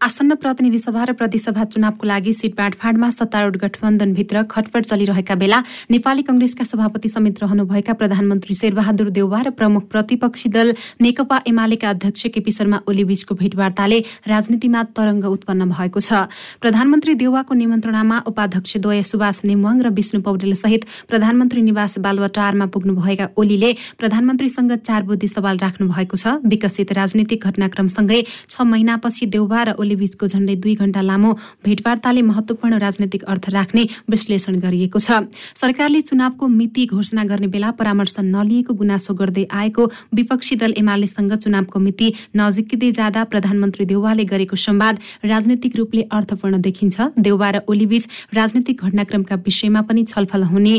आसन्न प्रतिनिधि सभा र प्रतिसभा चुनावको लागि सिट बाँडफाँडमा सत्तारूढ गठबन्धनभित्र खटपट चलिरहेका बेला नेपाली कंग्रेसका सभापति समेत रहनुभएका प्रधानमन्त्री शेरबहादुर देउवा र प्रमुख प्रतिपक्षी दल नेकपा एमालेका अध्यक्ष केपी शर्मा ओलीबीचको भेटवार्ताले राजनीतिमा तरंग उत्पन्न भएको छ। प्रधानमन्त्री देउवाको निमन्त्रणामा उपाध्यक्ष द्वय सुभाष नेमुवाङ र विष्णु पौडेल सहित प्रधानमन्त्री निवास बालुवाटारमा पुग्नुभएका ओलीले प्रधानमन्त्रीसँग चार बुद्धि सवाल राख्नु भएको छ। विकसित राजनीतिक घटनाक्रमसँगै छ महिनापछि देउवा र ओली बीचको झण्डै दुई घण्टा लामो भेटवार्ताले महत्वपूर्ण राजनैतिक अर्थ राख्ने विश्लेषण गरिएको छ। सरकारले चुनावको मिति घोषणा गर्ने बेला परामर्श नलिएको गुनासो गर्दै आएको विपक्षी दल एमालेसँग चुनावको मिति नजिकै जाँदा प्रधानमन्त्री देउवाले गरेको संवाद राजनैतिक रूपले अर्थपूर्ण देखिन्छ। देउवा र ओलीबीच राजनैतिक घटनाक्रमका विषयमा पनि छलफल हुने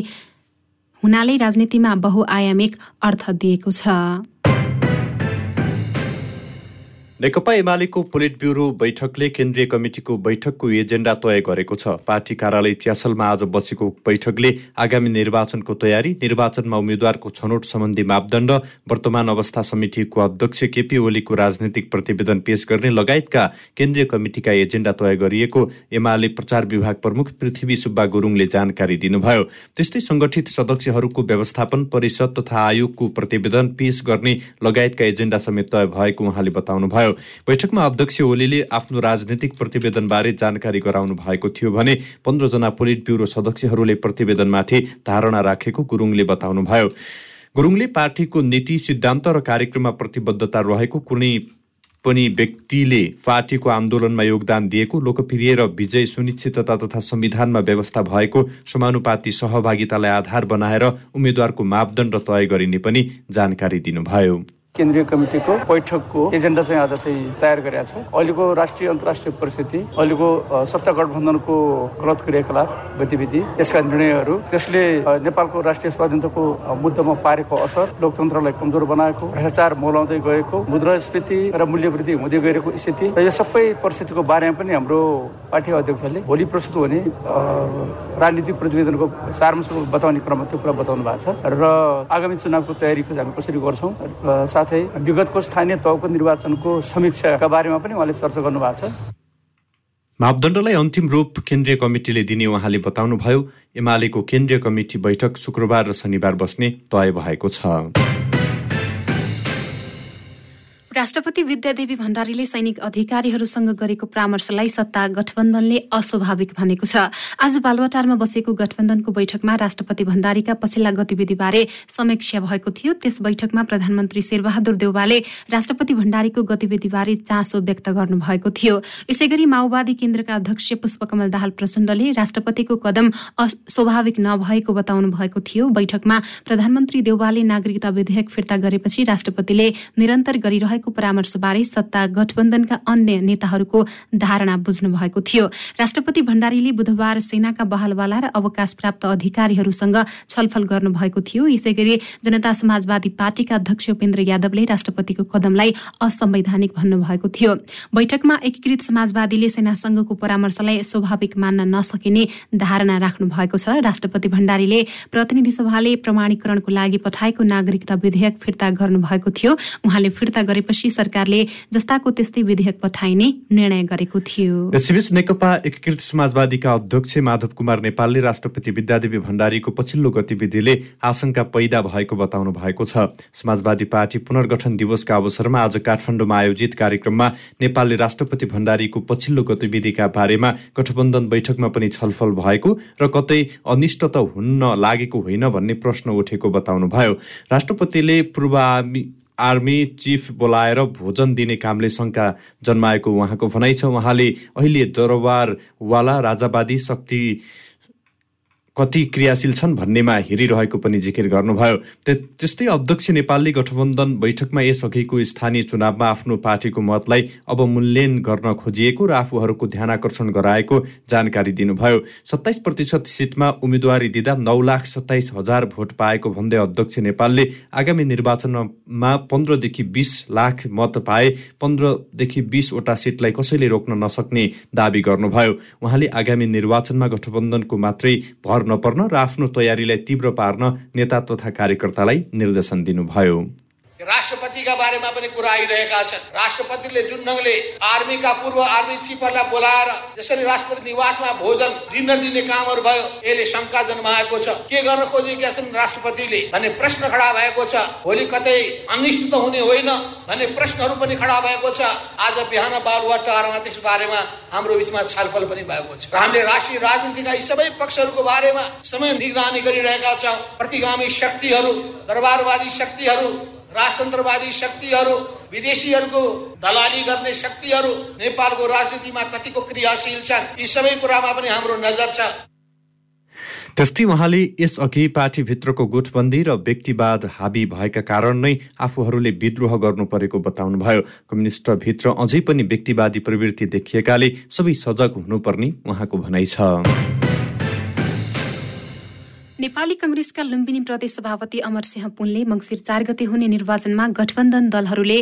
हुनाले राजनीतिमा बहुआयामिक अर्थ दिएको छ। नेकपा एमालेको पोलिट ब्युरो बैठकले केन्द्रीय कमिटिको बैठकको एजेन्डा तय गरेको छ। पार्टी कार्यालय च्यासलमा आज बसेको बैठकले आगामी निर्वाचनको तयारी निर्वाचनमा उम्मेद्वारको छनौट सम्बन्धी मापदण्ड वर्तमान अवस्था समितिको अध्यक्ष केपी ओलीको राजनैतिक प्रतिवेदन पेश गर्ने लगायतका केन्द्रीय कमिटिका एजेन्डा तय गरिएको एमाले प्रचार विभाग प्रमुख पृथ्वी सुब्बा गुरुङले जानकारी दिनुभयो। त्यस्तै संगठित सदस्यहरूको व्यवस्थापन परिषद तथा आयोगको प्रतिवेदन पेश गर्ने लगायतका एजेन्डा समेत तय भएको उहाँले बताउनुभयो। भयो। बैठकमा अध्यक्ष ओलीले आफ्नो राजनीतिक प्रतिवेदनबारे जानकारी गराउनु भएको थियो भने पन्ध्रजना पोलिट ब्युरो सदस्यहरूले प्रतिवेदनमाथि धारणा राखेको गुरुङले बताउनुभयो। गुरुङले पार्टीको नीति सिद्धान्त र कार्यक्रममा प्रतिबद्धता रहेको कुनै पनि व्यक्तिले पार्टीको आन्दोलनमा योगदान दिएको लोकप्रिय र विजय सुनिश्चितता तथा संविधानमा व्यवस्था भएको समानुपाती सहभागितालाई आधार बनाएर उम्मेद्वारको मापदण्ड तय गरिने पनि जानकारी दिनुभयो। केन्द्रीय कमिटीको बैठकको एजेन्डा चाहिँ आज चाहिँ तयार गरेका छ। अहिलेको राष्ट्रिय अन्तर्राष्ट्रिय परिस्थिति अहिलेको सत्ता गठबन्धनको गलत क्रियाकलाप गतिविधि त्यसका निर्णयहरू त्यसले नेपालको राष्ट्रिय स्वाधीनताको मुद्दामा पारेको असर लोकतन्त्रलाई कमजोर बनाएको भ्रष्टाचार मोलाउँदै गएको मुद्रास्फीति र मूल्य वृद्धि हुँदै गएको स्थिति र यो सबै परिस्थितिको बारेमा पनि हाम्रो पार्टी अध्यक्षले भोलि प्रस्तुत हुने राजनीतिक प्रतिवेदनको सारांश बताउने क्रममा त्यो कुरा बताउनु भएको छ। र आगामी चुनावको तयारीको हामी कसरी गर्छौँ? साथै विगतको स्थानीय तहको निर्वाचनको समीक्षाका बारेमा पनि उहाँले चर्चा गर्नुभएको छ। मापदण्डलाई अन्तिम रूप केन्द्रीय कमिटीले दिने उहाँले बताउनुभयो एमालेको केन्द्रीय कमिटी बैठक शुक्रबार र शनिबार बस्ने तय भएको छ। राष्ट्रपति विद्यादेवी भण्डारीले सैनिक अधिकारीहरूसँग गरेको परामर्शलाई सत्ता गठबन्धनले अस्वाभाविक भनेको छ। आज बालुवाटारमा बसेको गठबन्धनको बैठकमा राष्ट्रपति भण्डारीका पछिल्ला गतिविधिबारे समीक्षा भएको थियो। त्यस बैठकमा प्रधानमन्त्री शेरबहादुर देउवाले राष्ट्रपति भण्डारीको गतिविधिबारे चासो व्यक्त गर्नुभएको थियो। यसै गरी माओवादी केन्द्रका अध्यक्ष पुष्पकमल दाहाल प्रचण्डले राष्ट्रपतिको कदम अस्वाभाविक नभएको बताउनु भएको थियो। बैठकमा प्रधानमन्त्री देउवाले नागरिकता विधेयक फिर्ता गरेपछि राष्ट्रपतिले निरन्तर गरिरहेको भएको परामर्शबारे सत्ता गठबन्धनका अन्य नेताहरूको धारणा बुझ्नु भएको थियो। राष्ट्रपति भण्डारीले बुधबार सेनाका बहालवाला र अवकाश प्राप्त अधिकारीहरूसँग छलफल गर्नुभएको थियो। यसै गरी जनता समाजवादी पार्टीका अध्यक्ष उपेन्द्र यादवले राष्ट्रपतिको कदमलाई असंवैधानिक भन्नुभएको थियो। बैठकमा एकीकृत समाजवादीले सेनासँगको परामर्शलाई स्वाभाविक मान्न नसकिने धारणा राख्नु भएको छ। राष्ट्रपति भण्डारीले प्रतिनिधि सभाले प्रमाणीकरणको लागि पठाएको नागरिकता विधेयक फिर्ता गर्नुभएको थियो। उहाँले फिर्ता गरेपछि गरेपछि सरकारले जस्ताको त्यस्तै विधेयक पठाइने निर्णय गरेको थियो। यसैबीच नेकपा एकीकृत समाजवादीका अध्यक्ष माधव कुमार नेपालले राष्ट्रपति विद्यादेवी भण्डारीको पछिल्लो गतिविधिले आशंका पैदा भएको बताउनु भएको छ। समाजवादी पार्टी पुनर्गठन दिवसका अवसरमा आज काठमाडौँमा आयोजित कार्यक्रममा नेपालले राष्ट्रपति भण्डारीको पछिल्लो गतिविधिका बारेमा गठबन्धन बैठकमा पनि छलफल भएको र कतै अनिष्ट त हुन्न लागेको होइन भन्ने प्रश्न उठेको बताउनुभयो। राष्ट्रपतिले पूर्व आर्मी चिफ बोलाएर भोजन दिने कामले शङ्का जन्माएको उहाँको भनाइ छ। उहाँले अहिले दरबारवाला राजावादी शक्ति कति क्रियाशील छन् भन्नेमा हेरिरहेको पनि जिकिर गर्नुभयो। त्यस्तै अध्यक्ष नेपालले गठबन्धन बैठकमा यसअघिको स्थानीय चुनावमा आफ्नो पार्टीको मतलाई अब मूल्यायन गर्न खोजिएको र आफूहरूको ध्यान आकर्षण गराएको जानकारी दिनुभयो। सत्ताइस प्रतिशत सिटमा उम्मेदवारी दिँदा नौ लाख सत्ताइस हजार भोट पाएको भन्दै अध्यक्ष नेपालले आगामी निर्वाचनमा पन्ध्रदेखि बिस लाख मत पाए पन्ध्रदेखि बिसवटा सिटलाई कसैले रोक्न नसक्ने दावी गर्नुभयो। उहाँले आगामी निर्वाचनमा गठबन्धनको मात्रै भर नपर्न र आफ्नो तयारीलाई तीव्र पार्न नेता तथा कार्यकर्तालाई निर्देशन दिनुभयो। पनि कुरा आइरहेका छन्। राष्ट्रपतिले जुन ढङ्गले आर्मीका पूर्व आर्मी चिफहरूलाई बोलाएर जसरी राष्ट्रपति निवासमा भोजन डिनर दिने कामहरू भयो यसले शङ्का जन्माएको छ। के गर्न खोजेका छन् राष्ट्रपतिले भन्ने प्रश्न खडा भएको छ। भोलि कतै अनिष्ट त हुने होइन भन्ने प्रश्नहरू पनि खडा भएको छ। आज बिहान बालुवा टहरमा त्यस बारेमा हाम्रो बिचमा छलफल पनि भएको छ। हामीले राष्ट्रिय राजनीतिका यी सबै पक्षहरूको बारेमा समय निगरानी गरिरहेका छौँ। प्रतिगामी शक्तिहरू दरबारवादी शक्तिहरू राजतन्त्रवादी शक्तिहरू विदेशीहरूको दलाली गर्ने शक्तिहरू नेपालको राजनीतिमा कतिको क्रियाशील छन् यी सबै कुरामा पनि हाम्रो नजर छ। त्यस्तै उहाँले यसअघि पार्टीभित्रको गुटबन्दी र व्यक्तिवाद हाबी भएका कारण नै आफूहरूले विद्रोह गर्नु परेको बताउनुभयो। कम्युनिस्टभित्र अझै पनि व्यक्तिवादी प्रवृत्ति देखिएकाले सबै सजग हुनुपर्ने उहाँको भनाइ छ। नेपाली कंग्रेसका लुम्बिनी प्रदेश सभापति अमरसिंह पुनले मङ्सिर चार गते हुने निर्वाचनमा गठबन्धन दलहरूले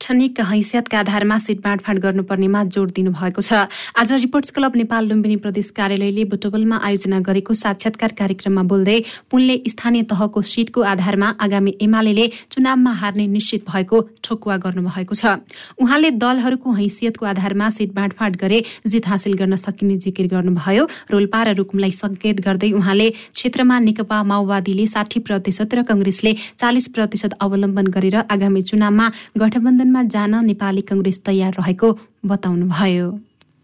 शैक्षणिक हैसियतका आधारमा सिट बाँडफाँड गर्नुपर्नेमा जोड दिनुभएको छ। आज रिपोर्ट्स क्लब नेपाल लुम्बिनी प्रदेश कार्यालयले बुटबलमा आयोजना गरेको साक्षात्कार कार्यक्रममा बोल्दै पुनले स्थानीय तहको सिटको आधारमा आगामी एमाले चुनावमा हार्ने निश्चित भएको ठोकुवा गर्नुभएको छ। उहाँले दलहरूको हैसियतको आधारमा सिट बाँडफाँड गरे जित हासिल गर्न सकिने जिकिर गर्नुभयो। रोल्पा र रुकुमलाई सङ्केत गर्दै उहाँले क्षेत्रमा नेकपा माओवादीले साठी प्रतिशत र कंग्रेसले चालिस प्रतिशत अवलम्बन गरेर आगामी चुनावमा गठबन्धन गठबन्धनमा जान नेपाली कङ्ग्रेस तयार रहेको बताउनुभयो।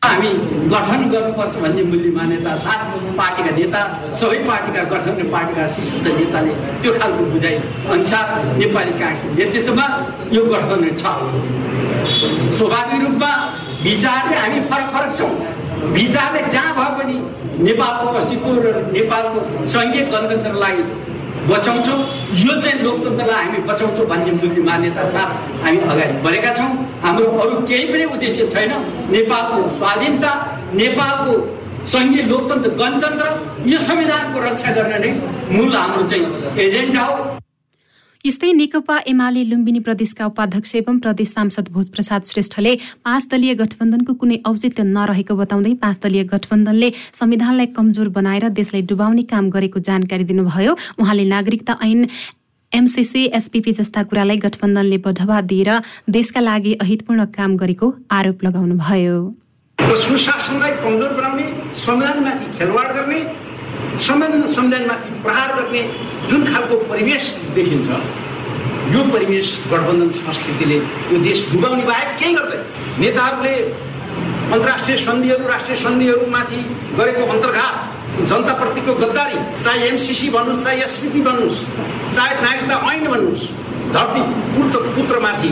हामी गठन गर्नुपर्छ भन्ने मूल्य मान्यता साथ पार्टीका नेता सबै पार्टीका गठन पार्टीका शीर्ष नेताले त्यो खालको बुझाइ अनुसार नेपाली काङ्ग्रेसको नेतृत्वमा यो गठबन्धन छ। स्वाभाविक रूपमा विचारले हामी फरक फरक छौँ। विचारले जहाँ भए पनि नेपालको अस्तित्व र नेपालको सङ्घीय गणतन्त्रलाई बचाउँछौँ। यो चाहिँ लोकतन्त्रलाई हामी बचाउँछौँ भन्ने मूल्य मान्यता साथ हामी अगाडि बढेका छौँ। हाम्रो अरू केही पनि उद्देश्य छैन। नेपालको स्वाधीनता नेपालको सङ्घीय लोकतन्त्र गणतन्त्र यो संविधानको रक्षा गर्न नै मूल हाम्रो चाहिँ एजेन्डा हो। यस्तै नेकपा एमाले लुम्बिनी प्रदेशका उपाध्यक्ष एवं प्रदेश सांसद भोजप्रसाद श्रेष्ठले पाँच दलीय गठबन्धनको कुनै औचित्य नरहेको बताउँदै पाँच दलीय गठबन्धनले संविधानलाई कमजोर बनाएर देशलाई डुबाउने काम गरेको जानकारी दिनुभयो। उहाँले नागरिकता ऐन एमसिसी एसपिपी जस्ता कुरालाई गठबन्धनले बढावा दिएर देशका लागि अहितपूर्ण काम गरेको आरोप लगाउनुभयो। सुशासनलाई कमजोर बनाउने संविधानमाथि खेलवाड गर्ने संविधान संविधानमाथि प्रहार गर्ने जुन खालको परिवेश देखिन्छ यो परिवेश गठबन्धन संस्कृतिले यो देश डुबाउने बाहेक केही गर्दैन। नेताहरूले अन्तर्राष्ट्रिय सन्धिहरू राष्ट्रिय सन्धिहरूमाथि गरेको अन्तर्घात जनताप्रतिको गद्दारी चाहे एमसिसी भन्नुहोस् चाहे एसपिपी भन्नुहोस् चाहे नागरिकता ऐन भन्नुहोस् धरती पुत्र पुत्रमाथि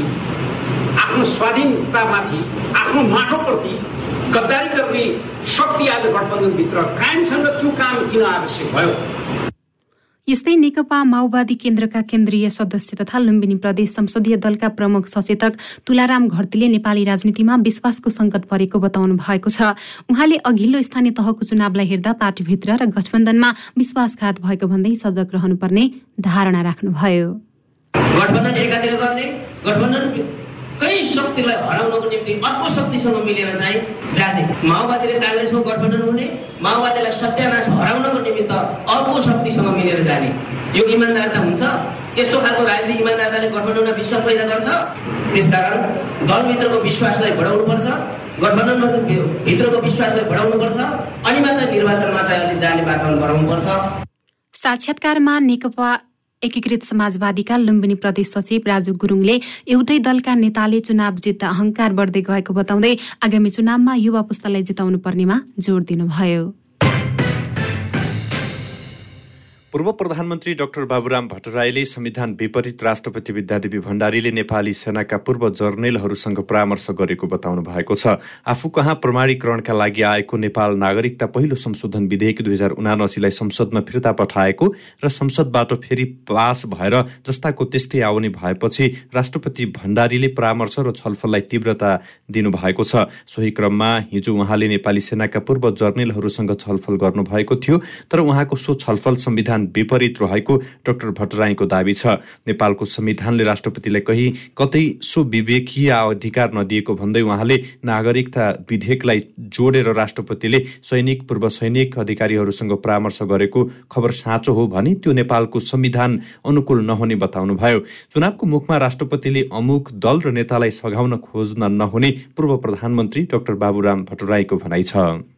आफ्नो स्वाधीनतामाथि आफ्नो माटोप्रति गद्दारी गर्ने शक्ति आज गठबन्धनभित्र कायमसँग त्यो काम किन आवश्यक भयो? यस्तै नेकपा माओवादी केन्द्रका केन्द्रीय सदस्य तथा लुम्बिनी प्रदेश संसदीय दलका प्रमुख सचेतक तुलाराम घरतीले नेपाली राजनीतिमा विश्वासको संकट परेको बताउनु भएको छ। उहाँले अघिल्लो स्थानीय तहको चुनावलाई हेर्दा पार्टीभित्र र गठबन्धनमा विश्वासघात भएको भन्दै सजग रहनुपर्ने धारणा राख्नुभयो। गठबन्धन कहीँ शक्तिलाई हराउनको निम्ति अर्को शक्तिसँग मिलेर चाहिँ जाने। माओवादीले काङ्ग्रेसको गठबन्धन हुने माओवादीलाई सत्यानाश हराउनको निमित्त अर्को शक्तिसँग मिलेर जाने। यो इमान्दारता हुन्छ। यस्तो खालको राजनीति इमान्दारताले गठबन्धनमा विश्वास पैदा गर्छ। त्यसकारण दलभित्रको विश्वासलाई बढाउनुपर्छ। गठबन्धन भित्रको विश्वासलाई बढाउनुपर्छ। अनि मात्र निर्वाचनमा चाहिँ अहिले जाने वातावरण बढाउनुपर्छ साक्षात्कारमा नेकपा एकीकृत समाजवादीका लुम्बिनी प्रदेश सचिव राजु गुरुङले एउटै दलका नेताले चुनाव जित्दा अहंकार बढ्दै गएको बताउँदै आगामी चुनावमा युवा पुस्तालाई जिताउनु पर्नेमा जोड़ दिनुभयो। पूर्व प्रधानमन्त्री डाक्टर बाबुराम भट्टराईले संविधान विपरीत राष्ट्रपति विद्यादेवी भण्डारीले नेपाली सेनाका पूर्व जर्नेलहरूसँग परामर्श गरेको बताउनु भएको छ। आफू कहाँ प्रमाणीकरणका लागि आएको नेपाल नागरिकता पहिलो संशोधन विधेयक दुई हजार उनासीलाई संसदमा फिर्ता पठाएको र संसदबाट फेरि पास भएर जस्ताको त्यस्तै आउने भएपछि राष्ट्रपति भण्डारीले परामर्श र छलफललाई तीव्रता दिनुभएको छ। सोही क्रममा हिजो उहाँले नेपाली सेनाका पूर्व जर्नेलहरूसँग छलफल गर्नुभएको थियो तर उहाँको सो छलफल संविधान संविधान विपरीत रहेको डाक्टर भट्टराईको दावी छ। नेपालको संविधानले राष्ट्रपतिलाई कही कतै सो विवेकीय अधिकार नदिएको भन्दै उहाँले नागरिकता विधेयकलाई जोडेर राष्ट्रपतिले सैनिक पूर्व सैनिक अधिकारीहरूसँग परामर्श गरेको खबर साँचो हो भने त्यो नेपालको संविधान अनुकूल नहुने बताउनुभयो। चुनावको मुखमा राष्ट्रपतिले अमुक दल र नेतालाई सघाउन खोज्न नहुने पूर्व प्रधानमन्त्री डाक्टर बाबुराम भट्टराईको भनाइ छ।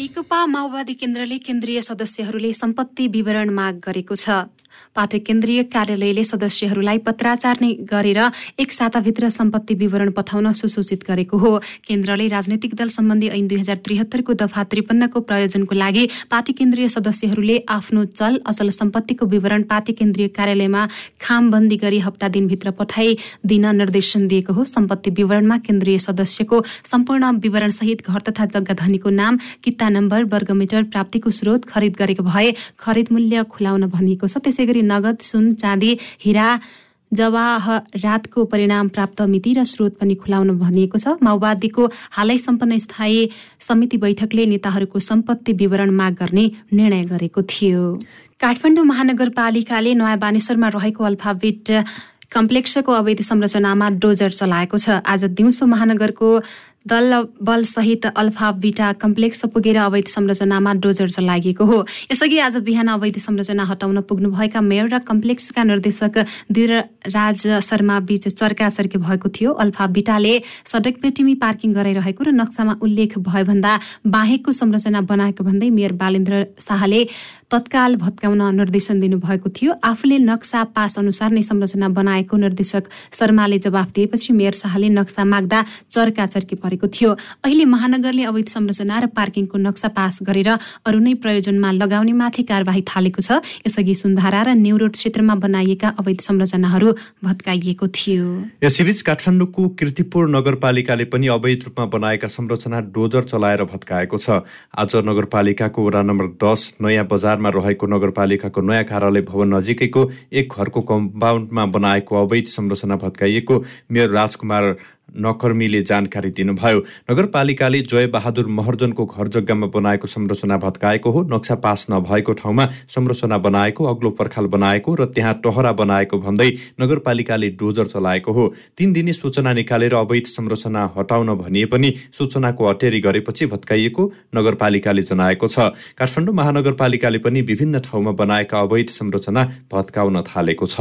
नेकपा माओवादी केन्द्रले केन्द्रीय सदस्यहरूले सम्पत्ति विवरण माग गरेको छ। पार्टी केन्द्रीय कार्यालयले सदस्यहरूलाई पत्राचार नै गरेर एक साताभित्र सम्पत्ति विवरण पठाउन सुसूचित गरेको हो। केन्द्रले राजनैतिक दल सम्बन्धी ऐन दुई हजार त्रिहत्तरको दफा त्रिपन्नको प्रयोजनको लागि पार्टी केन्द्रीय सदस्यहरूले आफ्नो चल अचल सम्पत्तिको विवरण पार्टी केन्द्रीय कार्यालयमा खामबन्दी गरी हप्ता दिनभित्र पठाइदिन निर्देशन दिएको हो। सम्पत्ति विवरणमा केन्द्रीय सदस्यको सम्पूर्ण विवरणसहित घर तथा जग्गा धनीको नाम किता नम्बर वर्गमिटर प्राप्तिको स्रोत खरिद गरेको भए खरिद मूल्य खुलाउन भनिएको छ। त्यसै गरी नगद सुन चाँदी हिरा जवाहरातको परिणाम प्राप्त मिति र स्रोत पनि खुलाउन भनिएको छ। माओवादीको हालै सम्पन्न स्थायी समिति बैठकले नेताहरूको सम्पत्ति विवरण माग गर्ने निर्णय गरेको थियो। काठमाडौँ महानगरपालिकाले नयाँ बानेश्वरमा रहेको अल्फाबेट कम्प्लेक्सको अवैध संरचनामा डोजर चलाएको छ। आज दिउँसो महानगरको दल बलसहित अल्फा बिटा कम्प्लेक्स पुगेर अवैध संरचनामा डोजर चलाइएको हो। यसअघि आज बिहान अवैध संरचना हटाउन पुग्नुभएका मेयर र कम्प्लेक्सका निर्देशक राज शर्मा बीच चर्काचर्की भएको थियो। अल्फा बिटाले सडक पेटिमी पार्किङ गराइरहेको र नक्सामा उल्लेख भयो भन्दा बाहेकको संरचना बनाएको भन्दै मेयर बालेन्द्र शाहले तत्काल भत्काउन निर्देशन दिनुभएको थियो। आफूले नक्सा पास अनुसार नै संरचना बनाएको निर्देशक शर्माले जवाफ दिएपछि मेयर शाहले नक्सा माग्दा चर्काचर्की परेको थियो। अहिले महानगरले अवैध संरचना र पार्किङको नक्सा पास गरेर अरू नै प्रयोजनमा लगाउने माथि कार्यवाही थालेको छ। यसअघि सुन्धारा र न्युरोड क्षेत्रमा बनाइएका अवैध संरचनाहरू भत्काइएको थियो। यसैबीच काठमाडौँको किर्तिपुर नगरपालिकाले पनि अवैध रूपमा बनाएका संरचना डोजर चलाएर भत्काएको छ। आज नगरपालिकाको वडा नम्बर दस नयाँ बजारमा रहेको नगरपालिकाको नयाँ कार्यालय भवन नजिकैको एक घरको कम्पाउन्डमा बनाएको अवैध संरचना भत्काइएको मेयर राजकुमार नकर्मीले जानकारी दिनुभयो। नगरपालिकाले जयबहादुर महर्जनको घर जग्गामा बनाएको संरचना भत्काएको हो। नक्सा पास नभएको ठाउँमा संरचना बनाएको अग्लो पर्खाल बनाएको र त्यहाँ टहरा बनाएको भन्दै नगरपालिकाले डोजर चलाएको हो। तीन दिने सूचना निकालेर अवैध संरचना हटाउन भनिए पनि सूचनाको अटेरी गरेपछि भत्काइएको नगरपालिकाले जनाएको छ। काठमाडौँ महानगरपालिकाले पनि विभिन्न ठाउँमा बनाएका अवैध संरचना भत्काउन थालेको छ।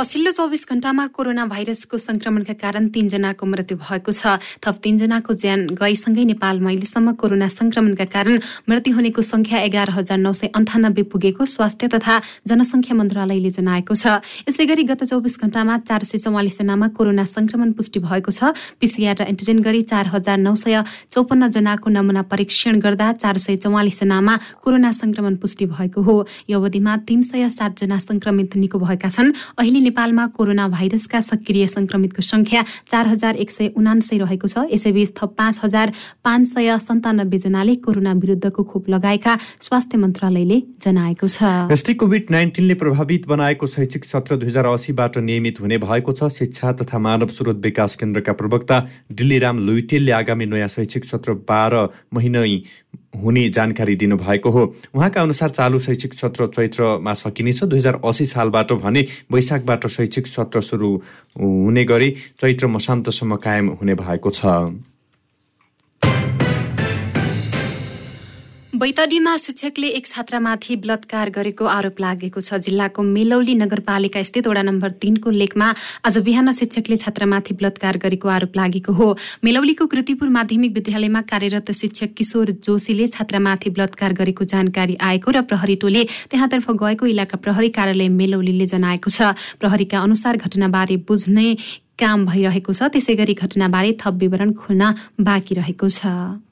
पछिल्लो चौबिस घण्टामा कोरोना भाइरसको संक्रमणका कारण तीनजनाको मृत्यु भएको छ। थप तीनजनाको ज्यान गएसँगै नेपालमा अहिलेसम्म कोरोना संक्रमणका कारण मृत्यु हुनेको संख्या एघार हजार नौ सय अन्ठानब्बे पुगेको स्वास्थ्य तथा जनसंख्या मन्त्रालयले जनाएको छ। यसै गरी गत चौबिस घण्टामा चार सय चौवालिस जनामा कोरोना संक्रमण पुष्टि भएको छ। पिसिआर र एन्टिजेन गरी चार हजार नौ सय चौपन्न जनाको नमुना परीक्षण गर्दा चार सय चौवालिस जनामा कोरोना संक्रमण पुष्टि भएको हो। यो अवधिमा तीन सय सात जना संक्रमित निको भएका छन्। अहिले नेपालमा कोरोना भाइरसका सक्रिय संक्रमितको संख्या चार हजार एक सय उनान्सय रहेको छ। यसैबीच थप पाँच हजार पाँच सय सन्तानब्बे जनाले कोरोना विरुद्धको खोप लगाएका स्वास्थ्य मन्त्रालयले जनाएको छ। यस्तै कोभिड नाइन्टिनले प्रभावित बनाएको शैक्षिक सत्र दुई हजार असीबाट नियमित हुने भएको छ। शिक्षा तथा मानव स्रोत विकास केन्द्रका प्रवक्ता डिल्लीराम लुइटेलले आगामी नयाँ शैक्षिक सत्र बाह्र महिनै हुने जानकारी दिनुभएको हो। उहाँका अनुसार चालु शैक्षिक सत्र चैत्रमा सकिनेछ। दुई हजार असी सालबाट भने वैशाखबाट शैक्षिक सत्र सुरु हुने गरी चैत्र मसान्तसम्म कायम हुने भएको छ। बैतडीमा शिक्षकले एक छात्रामाथि बलात्कार गरेको आरोप लागेको छ। जिल्लाको मेलौली नगरपालिका स्थित वडा नम्बर तीनको लेखमा आज बिहान शिक्षकले छात्रामाथि बलात्कार गरेको आरोप लागेको हो। मेलौलीको कृतिपुर माध्यमिक विद्यालयमा कार्यरत शिक्षक किशोर जोशीले छात्रामाथि बलात्कार गरेको जानकारी आएको र प्रहरी टोली त्यहाँतर्फ गएको इलाका प्रहरी कार्यालय मेलौलीले जनाएको छ। प्रहरीका अनुसार घटनाबारे बुझ्ने काम भइरहेको छ। त्यसै गरी घटनाबारे थप विवरण खुल्न बाँकी रहेको छ।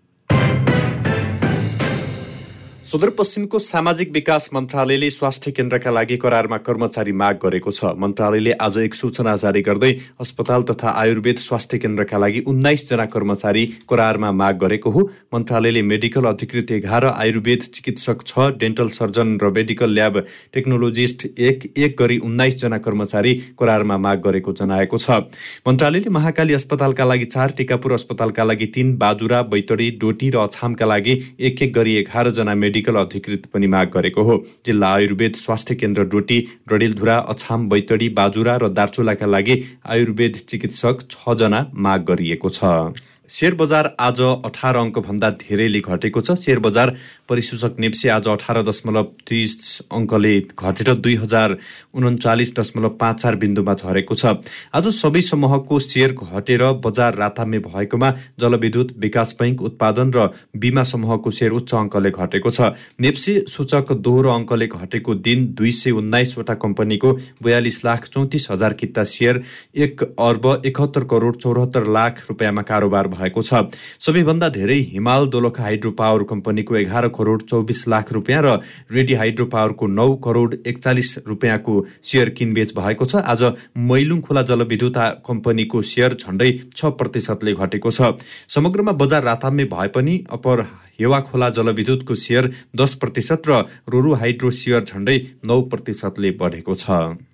सुदूरपश्चिमको सामाजिक विकास मन्त्रालयले स्वास्थ्य केन्द्रका लागि करारमा कर्मचारी माग गरेको छ। मन्त्रालयले आज एक सूचना जारी गर्दै अस्पताल तथा आयुर्वेद स्वास्थ्य केन्द्रका लागि उन्नाइसजना कर्मचारी करारमा माग गरेको हो। मन्त्रालयले मेडिकल अधिकृत एघार आयुर्वेद चिकित्सक छ डेन्टल सर्जन र मेडिकल ल्याब टेक्नोलोजिस्ट एक एक गरी उन्नाइसजना कर्मचारी करारमा माग गरेको जनाएको छ। मन्त्रालयले महाकाली अस्पतालका लागि चार टिकापुर अस्पतालका लागि तीन बाजुरा बैतडी डोटी र अछामका लागि एक एक गरी एघारजना मेडिकल मेडिकल अधिकृत पनि माग गरेको हो। जिल्ला आयुर्वेद स्वास्थ्य केन्द्र डोटी डडेलधुरा अछाम बैतडी बाजुरा र दार्चुलाका लागि आयुर्वेद चिकित्सक छजना माग गरिएको छ। सेयर बजार आज अठार अङ्कभन्दा धेरैले घटेको छ। सेयर बजार परिसूचक नेप्से आज अठार दशमलव तिस अङ्कले घटेर दुई हजार उन्चालिस दशमलव पाँच चार बिन्दुमा झरेको छ। आज सबै समूहको सेयर घटेर बजार रातामे भएकोमा जलविद्युत विकास बैङ्क उत्पादन र बिमा समूहको सेयर उच्च अङ्कले घटेको छ। नेप्से सूचक दोहोरो अङ्कले घटेको दिन दुई सय उन्नाइसवटा कम्पनीको बयालिस लाख चौतिस हजार किता सेयर एक अर्ब एकहत्तर करोड चौरात्तर लाख रुपियाँमा कारोबार भएको छ। सबैभन्दा धेरै हिमाल दोलखा हाइड्रो पावर कम्पनीको एघार करोड चौबिस लाख रुपियाँ र रेडी हाइड्रो पावरको नौ करोड एकचालिस रुपियाँको सेयर किनबेच भएको छ। आज मैलुङ खोला जलविद्युत कम्पनीको सेयर झण्डै छ प्रतिशतले घटेको छ। समग्रमा बजार राताम्य भए पनि अपर हेवा खोला जलविद्युतको सेयर दस प्रतिशत र रोरु हाइड्रो सेयर झण्डै नौ प्रतिशतले बढेको छ।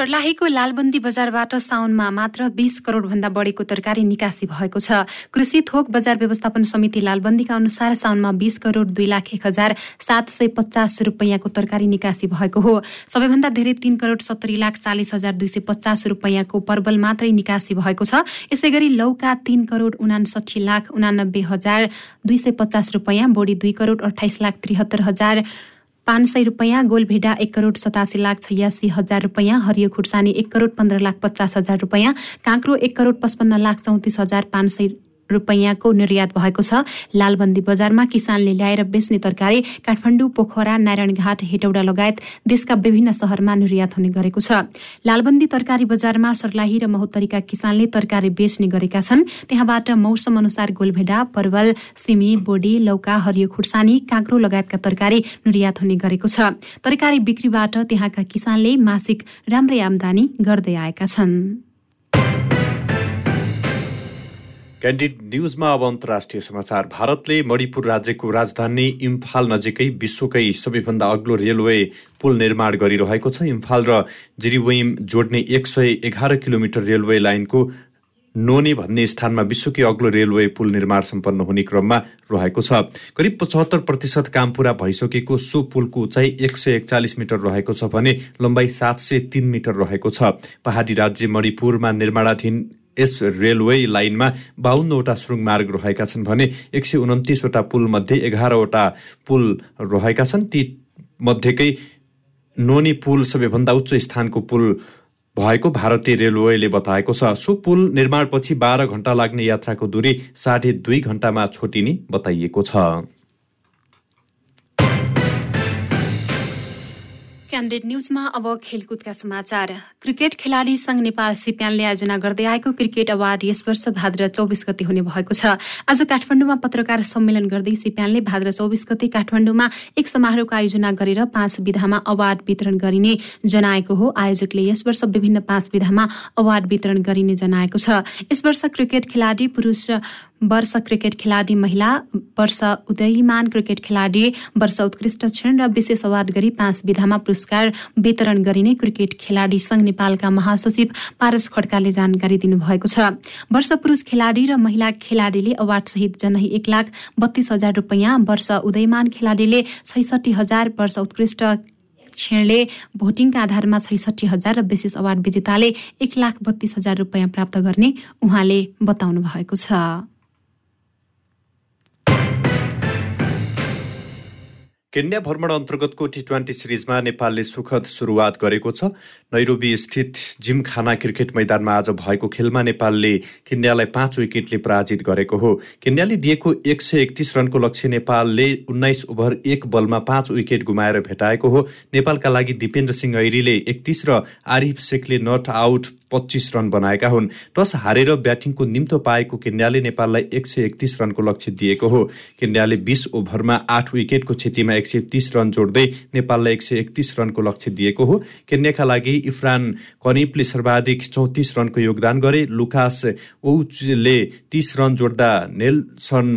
सर्लाहीको लालबन्दी बजारबाट साउनमा मात्र बीस करोडभन्दा बढीको तरकारी निकासी भएको छ। कृषि थोक बजार व्यवस्थापन समिति लालबन्दीका अनुसार साउनमा बीस करोड दुई लाख एक हजार सात सय पचास रुपियाँको तरकारी निकासी भएको हो। सबैभन्दा धेरै तीन करोड सत्तरी लाख चालिस हजार दुई सय पचास रुपियाँको पर्वल मात्रै निकासी भएको छ। यसै गरी लौका तीन करोड उनासठी लाख उनानब्बे हजार दुई सय पचास रुपियाँ बोडी दुई करोड अठाइस लाख त्रिहत्तर हजार पाँच सय रुपियाँ गोलभेडा एक करोड सतासी लाख छयासी हजार रुपियाँ हरियो खुर्सानी एक करोड पन्ध्र लाख पचास हजार रुपियाँ काँक्रो एक करोड पचपन्न लाख चौतिस हजार पाँच सय रुपियाँको निर्यात भएको छ। लालबन्दी बजारमा किसानले ल्याएर बेच्ने तरकारी काठमाडौँ पोखरा नारायणघाट हेटौडा लगायत देशका विभिन्न शहरमा निर्यात हुने गरेको छ। लालबन्दी तरकारी बजारमा सर्लाही र महोत्तरीका किसानले तरकारी बेच्ने गरेका छन्। त्यहाँबाट मौसम अनुसार गोलभेडा परवल सिमी बोडी लौका हरियो खुर्सानी काँक्रो लगायतका तरकारी निर्यात हुने गरेको छ। तरकारी बिक्रीबाट त्यहाँका किसानले मासिक राम्रै आमदानी गर्दै आएका छन्। क्यान्डिड न्युजमा अब अन्तर्राष्ट्रिय समाचार। भारतले मणिपुर राज्यको राजधानी इम्फाल नजिकै विश्वकै सबैभन्दा अग्लो रेलवे पुल निर्माण गरिरहेको छ। इम्फाल र जिरिवेम जोड्ने एक सय एघार किलोमिटर रेलवे लाइनको नोनी भन्ने स्थानमा विश्वकै अग्लो रेलवे पुल निर्माण सम्पन्न हुने क्रममा रहेको छ। करिब पचहत्तर प्रतिशत काम पुरा भइसकेको सो पुलको उचाइ एक सय एकचालिस मिटर रहेको छ भने लम्बाइ सात सय तिन मिटर रहेको छ। पहाडी राज्य मणिपुरमा निर्माणाधीन यस रेलवे लाइनमा बाहन्नवटा सुरुङ मार्ग रहेका छन् भने एक सय उन्तिसवटा पुलमध्ये एघारवटा पुल रहेका छन्। ती मध्येकै नोनी पुल सबैभन्दा उच्च स्थानको पुल भएको भारतीय रेलवेले बताएको छ। सो पुल निर्माणपछि बाह्र घण्टा लाग्ने यात्राको दूरी साढे दुई घण्टामा छोटिने बताइएको छ। क्यान्डेड न्युजमा अब खेलकुदका समाचार। क्रिकेट खेलाडी संघ नेपाल सिप्यानले आयोजना गर्दै आएको क्रिकेट अवार्ड यस वर्ष भाद्र चौबिस गति हुने भएको छ। आज काठमाडौँमा पत्रकार सम्मेलन गर्दै सिप्यानले भाद्र चौबिस गति काठमाडौँमा एक समारोहको आयोजना गरेर पाँच विधामा अवार्ड वितरण गरिने जनाएको हो। आयोजकले यस वर्ष विभिन्न पाँच विधामा अवार्ड वितरण गरिने जनाएको छ। यस वर्ष क्रिकेट खेलाडी पुरुष वर्ष क्रिकेट खेलाडी महिला वर्ष उदयमान क्रिकेट खेलाडी वर्ष उत्कृष्ट क्षण र विशेष अवार्ड गरी पाँच विधामा पुरस्कार वितरण गरिने क्रिकेट खेलाडी संघ नेपालका महासचिव पारस खड्काले जानकारी दिनुभएको छ। वर्ष पुरुष खेलाडी र महिला खेलाडीले अवार्ड सहित जनै एक लाख बत्तीस हजार रुपियाँ वर्ष उदयमान खेलाडीले छैसठी हजार वर्ष उत्कृष्ट क्षणले भोटिङका आधारमा छैसठी हजार र विशेष अवार्ड विजेताले एक लाख बत्तीस हजार रुपियाँ प्राप्त गर्ने उहाँले बताउनु भएको छ। केन्या भ्रमण अन्तर्गतको टी ट्वेन्टी सिरिजमा नेपालले सुखद सुरुवात गरेको छ। नैरोबी स्थित जिमखाना क्रिकेट मैदानमा आज भएको खेलमा नेपालले केन्यालाई पाँच विकेटले पराजित गरेको हो। केन्याले दिएको एक सय एकतिस रनको लक्ष्य नेपालले उन्नाइस ओभर एक बलमा पाँच विकेट गुमाएर भेटाएको हो। नेपालका लागि दिपेन्द्र सिंह ऐरीले एकतिस र आरिफ शेखले नट आउट पच्चिस रन बनाएका हुन्। टस हारेर ब्याटिङको निम्तो पाएको केन्याले नेपाललाई एक सय एकतिस रनको लक्ष्य दिएको हो। केन्याले बिस ओभरमा आठ विकेटको क्षतिमा एक सय तिस रन जोड्दै नेपाललाई एक सय एकतिस रनको लक्ष्य दिएको हो। केन्याका लागि इफ्रान कनिपले सर्वाधिक चौतिस रनको योगदान गरे। लुकास ओचले तिस रन जोड्दा नेल्सन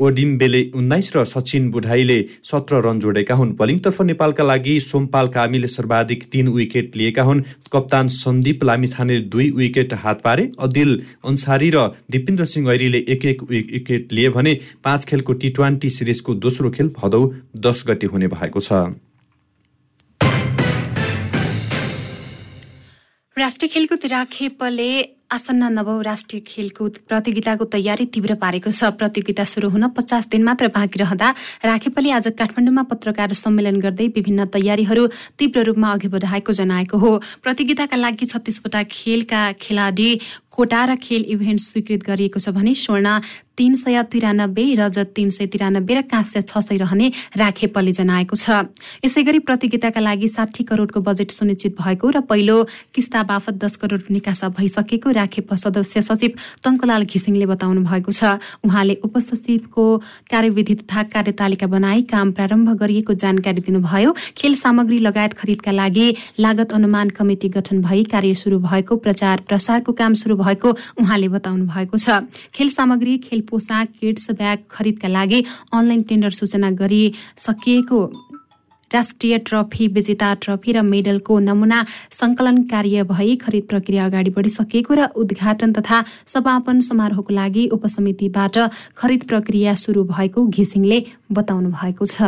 ओडिम्बेले उन्नाइस र सचिन बुढाईले सत्र रन जोडेका हुन्। बलिङतर्फ नेपालका लागि सोमपाल कामीले सर्वाधिक तीन विकेट लिएका हुन्। कप्तान सन्दीप लामिछानेले दुई विकेट हात पारे। अदिल अन्सारी र दिपेन्द्र सिंह ऐरीले एक एक विकेट लिए भने पाँच खेलको टी ट्वेन्टी सिरिजको दोस्रो खेल भदौ दस गति हुने भएको छ। राष्ट्रिय खेलकुद राखेपले आसन्न नवौं राष्ट्रिय खेलकुद प्रतियोगिताको तयारी तीव्र पारेको छ। प्रतियोगिता सुरु हुन पचास दिन मात्र बाँकी रहँदा राखेपले आज काठमाडौँमा पत्रकार सम्मेलन गर्दै विभिन्न तयारीहरू तीव्र रूपमा अघि बढाएको जनाएको हो। प्रतियोगिताका लागि छत्तीसवटा खेलका खेलाडी कोटा र खेल इभेन्ट स्वीकृत गरिएको छ भने स्वर्ण तीन सय तिरानब्बे रजत तीन सय तिरानब्बे र काँस्य छ सय रहने राखेपले जनाएको छ। यसै गरी प्रतियोगिताका लागि साठी करोडको बजेट सुनिश्चित भएको र पहिलो किस्ता बापत दस करोड निकासा भइसकेको राखेप सदस्य सचिव टङ्कलाल घिसिङले बताउनु भएको छ। उहाँले उपसचिवको कार्यविधि तथा कार्यतालिका बनाई काम प्रारम्भ गरिएको जानकारी दिनुभयो। खेल सामग्री लगायत खरिदका लागि लागत अनुमान कमिटी गठन भई कार्य सुरु भएको प्रचार प्रसारको काम सुरु भएको उहाँले बताउनु भएको छ। खेल सामग्री खेल पोसाक किड्स ब्याग खरिदका लागि अनलाइन टेन्डर सूचना गरिसकिएको राष्ट्रिय ट्रफी विजेता ट्रफी र मेडलको नमुना संकलन कार्य भई खरिद प्रक्रिया अगाडि बढिसकेको र उद्घाटन तथा समापन समारोहको लागि उपसमितिबाट खरिद प्रक्रिया सुरु भएको घिसिङले बताउनु भएको छ।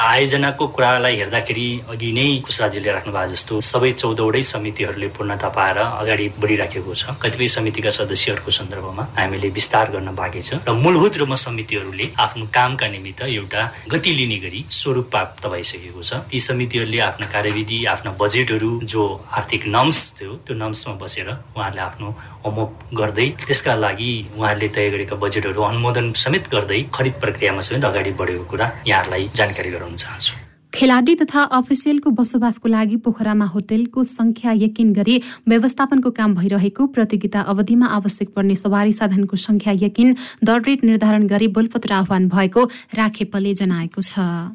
आयोजनाको कुरालाई हेर्दाखेरि अघि नै कुशराजीले राख्नु भएको जस्तो सबै चौधवटै समितिहरूले पूर्णता पाएर अगाडि बढिराखेको छ। कतिपय समितिका सदस्यहरूको सन्दर्भमा हामीले विस्तार गर्न बाँकी छ र मूलभूत रूपमा समितिहरूले आफ्नो कामका निमित्त एउटा गति लिने गरी स्वरूप प्राप्त भइसकेको छ। ती समितिहरूले आफ्नो कार्यविधि आफ्ना बजेटहरू जो आर्थिक नम्स थियो त्यो नम्समा बसेर उहाँहरूले आफ्नो होमवर्क गर्दै त्यसका लागि उहाँहरूले तय गरेका बजेटहरू अनुमोदन समेत गर्दै खरिद प्रक्रियामा समेत अगाडि बढेको कुरा यहाँहरूलाई जानकारी गराउन चाहन्छु खेलाडी तथा अफिसियलको बसोबासको लागि पोखरामा होटेलको संख्या यकिन गरी व्यवस्थापनको काम भइरहेको प्रतियोगिता अवधिमा आवश्यक पर्ने सवारी साधनको संख्या यकिन दर रेट निर्धारण गरी बोलपत्र आह्वान भएको राखेपले जनाएको छ।